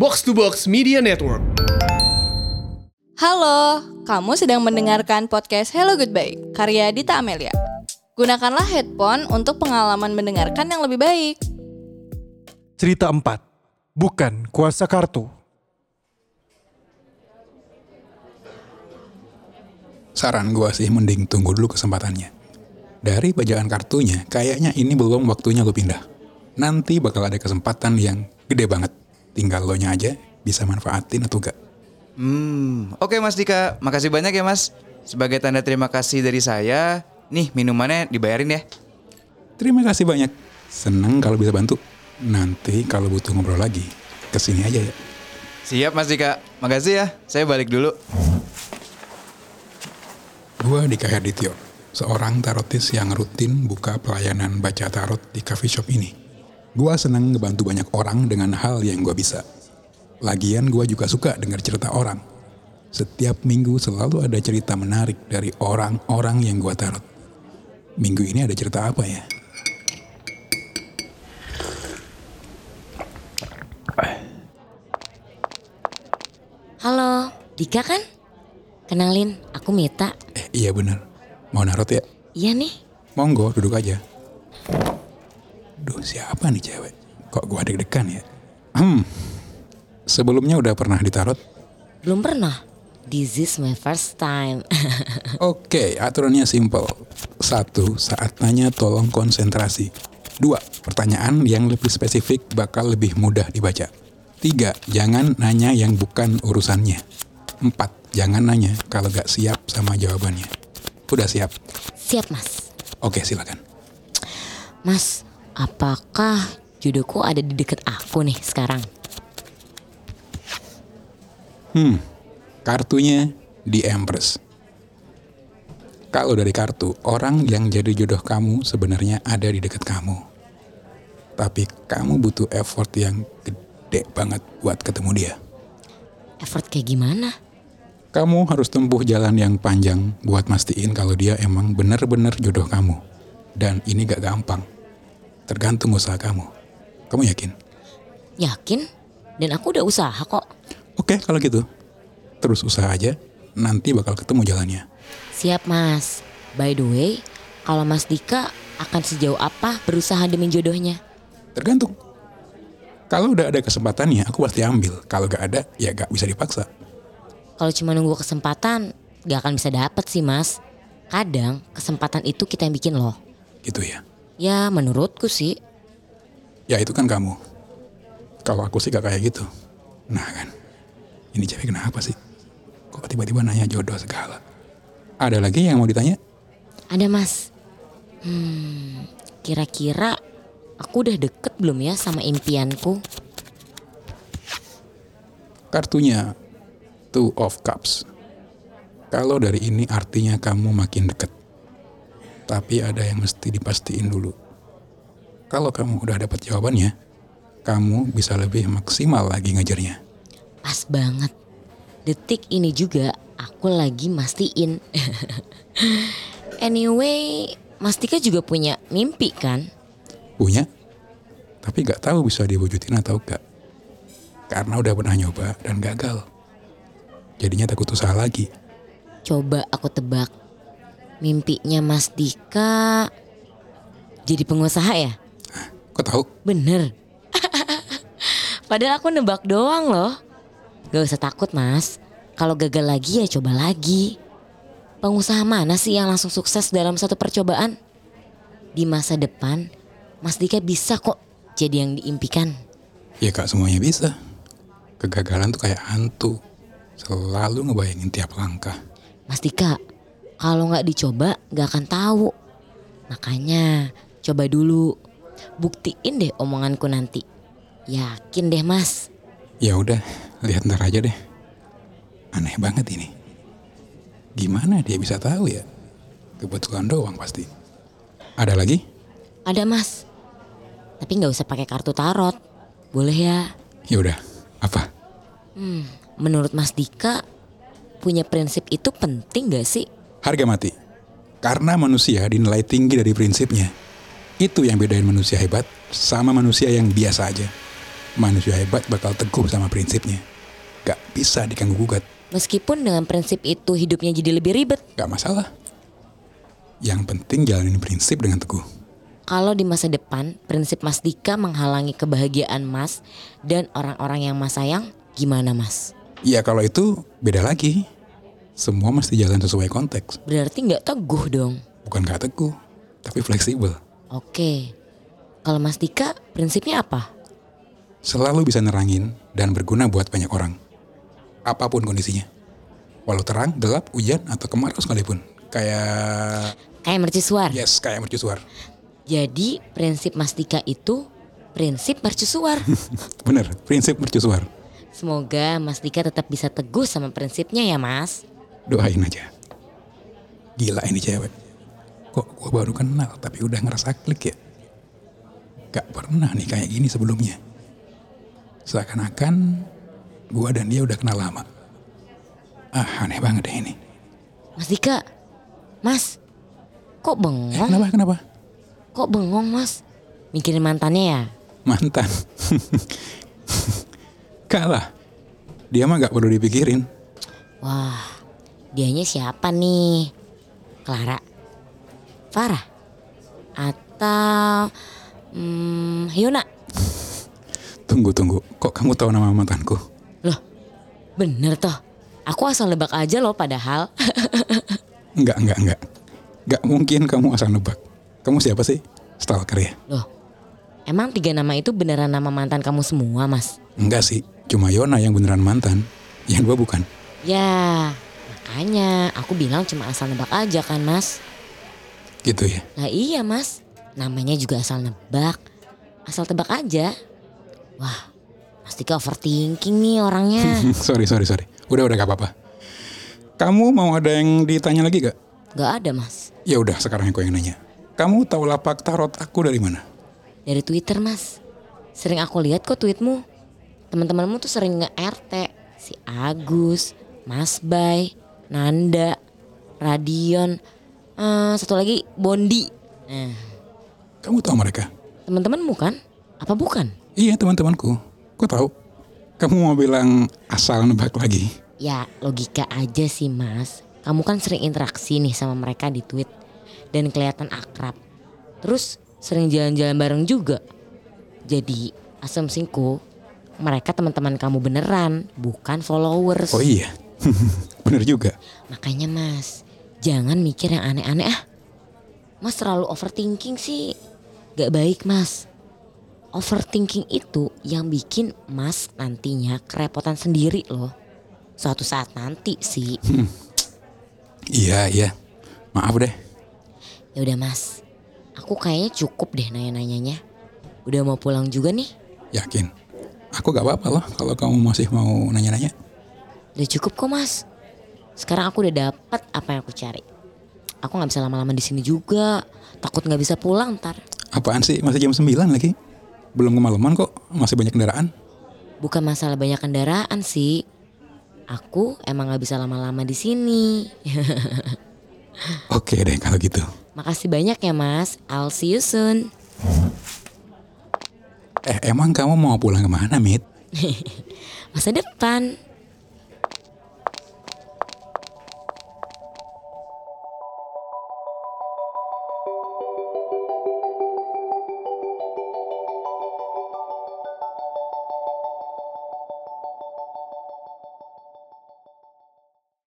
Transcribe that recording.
Box to Box Media Network. Halo, kamu sedang mendengarkan podcast Hello Goodbye, karya Dita Amelia. Gunakanlah headphone untuk pengalaman mendengarkan yang lebih baik. Cerita 4. Bukan kuasa kartu. Saran gua sih mending tunggu dulu kesempatannya. Dari bacaan kartunya, kayaknya ini belum waktunya lo pindah. Nanti bakal ada kesempatan yang gede banget. Tinggal lo nya aja bisa manfaatin atau gak. Hmm, oke Mas Dika, makasih banyak ya Mas. Sebagai tanda terima kasih dari saya, nih minumannya dibayarin ya. Terima kasih banyak. Seneng kalau bisa bantu. Nanti kalau butuh ngobrol lagi, ke sini aja ya. Siap Mas Dika, makasih ya. Saya balik dulu. Gua Dika Herdityo, seorang tarotis yang rutin buka pelayanan baca tarot di coffee shop ini. Gua seneng ngebantu banyak orang dengan hal yang gua bisa. Lagian gua juga suka dengar cerita orang. Setiap minggu selalu ada cerita menarik dari orang-orang yang gua tarot. Minggu ini ada cerita apa ya? Halo, Dika kan? Kenalin, aku Mita. Eh iya bener, mau narot ya? Iya nih, Monggo duduk aja. Siapa nih cewek? Kok gua deg-degan ya? Hmm, sebelumnya udah pernah ditarot? belum pernah. This is my first time. Oke, aturannya simple. Satu, saat nanya tolong konsentrasi. Dua, pertanyaan yang lebih spesifik bakal lebih mudah dibaca. Tiga, jangan nanya yang bukan urusannya. Empat, jangan nanya kalau gak siap sama jawabannya. Udah siap? Siap mas. Oke, silakan. Mas, apakah jodohku ada di deket aku nih sekarang? Hmm, kartunya di Empress. Kalau dari kartu, orang yang jadi jodoh kamu sebenarnya ada di dekat kamu. Tapi kamu butuh effort yang gede banget buat ketemu dia. Effort kayak gimana? Kamu harus tempuh jalan yang panjang buat mastiin kalau dia emang bener-bener jodoh kamu. Dan ini gak gampang. Tergantung usaha kamu. Kamu yakin? Yakin? Dan aku udah usaha kok. Oke kalau gitu. Terus usaha aja, nanti bakal ketemu jalannya. Siap mas. By the way, kalau Mas Dika akan sejauh apa berusaha demi jodohnya? Tergantung. Kalau udah ada kesempatannya, aku pasti ambil. Kalau gak ada, ya gak bisa dipaksa. Kalau cuma nunggu kesempatan, gak akan bisa dapet sih mas. Kadang kesempatan itu kita yang bikin loh. Gitu ya. Ya menurutku sih. Ya itu kan kamu. Kalau aku sih gak kayak gitu. Nah kan, ini cewek kenapa sih? Kok tiba-tiba nanya jodoh segala? Ada lagi yang mau ditanya? Ada mas. Hmm, kira-kira aku udah deket belum ya sama impianku? Kartunya Two of Cups. Kalau dari ini artinya kamu makin deket. Tapi ada yang mesti dipastiin dulu. Kalau kamu udah dapat jawabannya, kamu bisa lebih maksimal lagi ngejarnya. Pas banget. Detik ini juga aku lagi mastiin. anyway, Mas Tika juga punya mimpi kan? Punya, tapi gak tahu bisa diwujudin atau gak. Karena udah pernah nyoba dan gagal. Jadinya takut usaha lagi. Coba aku tebak. Mimpinya Mas Dika jadi pengusaha ya? Kok tahu? Bener. Padahal aku nebak doang loh. Gak usah takut mas. Kalau gagal lagi ya coba lagi. Pengusaha mana sih yang langsung sukses dalam satu percobaan? Di masa depan, Mas Dika bisa kok jadi yang diimpikan. Ya kak semuanya bisa. Kegagalan tuh kayak hantu. Selalu ngebayangin tiap langkah. Mas Dika, kalau nggak dicoba gak akan tahu. Makanya coba dulu. Buktiin deh omonganku nanti. Yakin deh mas. Ya udah, lihat ntar aja deh. Aneh banget ini. Gimana dia bisa tahu ya? Kebetulan doang pasti. Ada lagi? Ada mas. Tapi nggak usah pakai kartu tarot. Boleh ya? Ya udah, apa? Hmm, menurut Mas Dika punya prinsip itu penting gak sih? Harga mati. Karena manusia dinilai tinggi dari prinsipnya. Itu yang bedain manusia hebat sama manusia yang biasa aja. Manusia hebat bakal teguh sama prinsipnya. Gak bisa diganggu gugat. Meskipun dengan prinsip itu hidupnya jadi lebih ribet. Gak masalah. Yang penting jalanin prinsip dengan teguh. Kalau di masa depan prinsip Mas Dika menghalangi kebahagiaan Mas dan orang-orang yang Mas sayang, gimana Mas? Ya kalau itu beda lagi. Semua mesti jalan sesuai konteks. Berarti nggak teguh dong. Bukan gak teguh, tapi fleksibel. Oke. Kalau Mas Dika prinsipnya apa? Selalu bisa nerangin dan berguna buat banyak orang. Apa pun kondisinya. Walau terang, gelap, hujan, atau kemarau sekalipun. Kayak... Kayak mercusuar. Yes, kayak mercusuar. Jadi prinsip Mas Dika itu prinsip mercusuar. Bener, prinsip mercusuar. Semoga Mas Dika tetap bisa teguh sama prinsipnya ya Mas. Doain aja. Gila ini cewek. Kok gue baru kenal tapi udah ngerasa klik ya? Gak pernah nih kayak gini sebelumnya. Seakan-akan gue dan dia udah kenal lama. Ah aneh banget deh ini. Mas Dika, Mas, kok Eh, bengong? kenapa, kenapa? Kok bengong Mas? Mikirin mantannya ya? Mantan. Kalah. Dia mah gak perlu dipikirin. Wah, dianya siapa nih? Clara? Farah? Atau hmm, Hyuna? Tunggu, tunggu. Kok kamu tahu nama mantanku? Loh, bener toh. Aku asal nebak aja loh padahal. Enggak, enggak, enggak. Gak mungkin kamu asal nebak. Kamu siapa sih? Stalker ya? loh, emang tiga nama itu beneran nama mantan kamu semua mas? Enggak sih. Cuma Yona yang beneran mantan. Yang dua bukan. Ya, makanya aku bilang cuma asal nebak aja kan mas. Gitu ya. Lah iya mas, namanya juga asal nebak. Asal tebak aja. Wah, Mas Dika overthinking nih orangnya. sorry, sorry, sorry. Udah, udah gak apa-apa. Kamu mau ada yang ditanya lagi gak? Gak ada mas. Ya udah, sekarang aku yang nanya. Kamu tahu lapak tarot aku dari mana? Dari Twitter mas. Sering aku lihat kok tweetmu. Teman-temanmu tuh sering nge-RT. Si Agus, Mas Bay, Nanda, Radion, eh, satu lagi Bondi. Nah, Kamu tahu mereka? teman-temanmu kan? Apa bukan? Iya, teman-temanku. Kok tahu? Kamu mau bilang asal nebak lagi? Ya logika aja sih mas. Kamu kan sering interaksi nih sama mereka di tweet. Dan kelihatan akrab. Terus sering jalan-jalan bareng juga. Jadi asumsiku mereka teman-teman kamu beneran. Bukan followers. Oh iya, bener juga. Makanya mas jangan mikir yang aneh-aneh ah. Mas terlalu overthinking sih. Gak baik mas. Overthinking itu yang bikin mas nantinya kerepotan sendiri loh. Suatu saat nanti sih. Iya, iya. Maaf deh. Ya udah mas, aku kayaknya cukup deh nanya-nanyanya. Udah mau pulang juga nih. Yakin. Aku gak apa-apa loh kalau kamu masih mau nanya-nanya. Udah cukup kok mas. Sekarang aku udah dapet apa yang aku cari. Aku nggak bisa lama-lama di sini juga. Takut nggak bisa pulang ntar. Apaan sih? Masih jam 9 lagi? Belum kemalaman kok. Masih banyak kendaraan. Bukan masalah banyak kendaraan sih. Aku emang nggak bisa lama-lama di sini. Oke deh kalau gitu. Makasih banyak ya mas. I'll see you soon. Eh emang kamu mau pulang ke mana, Mit? Masa depan.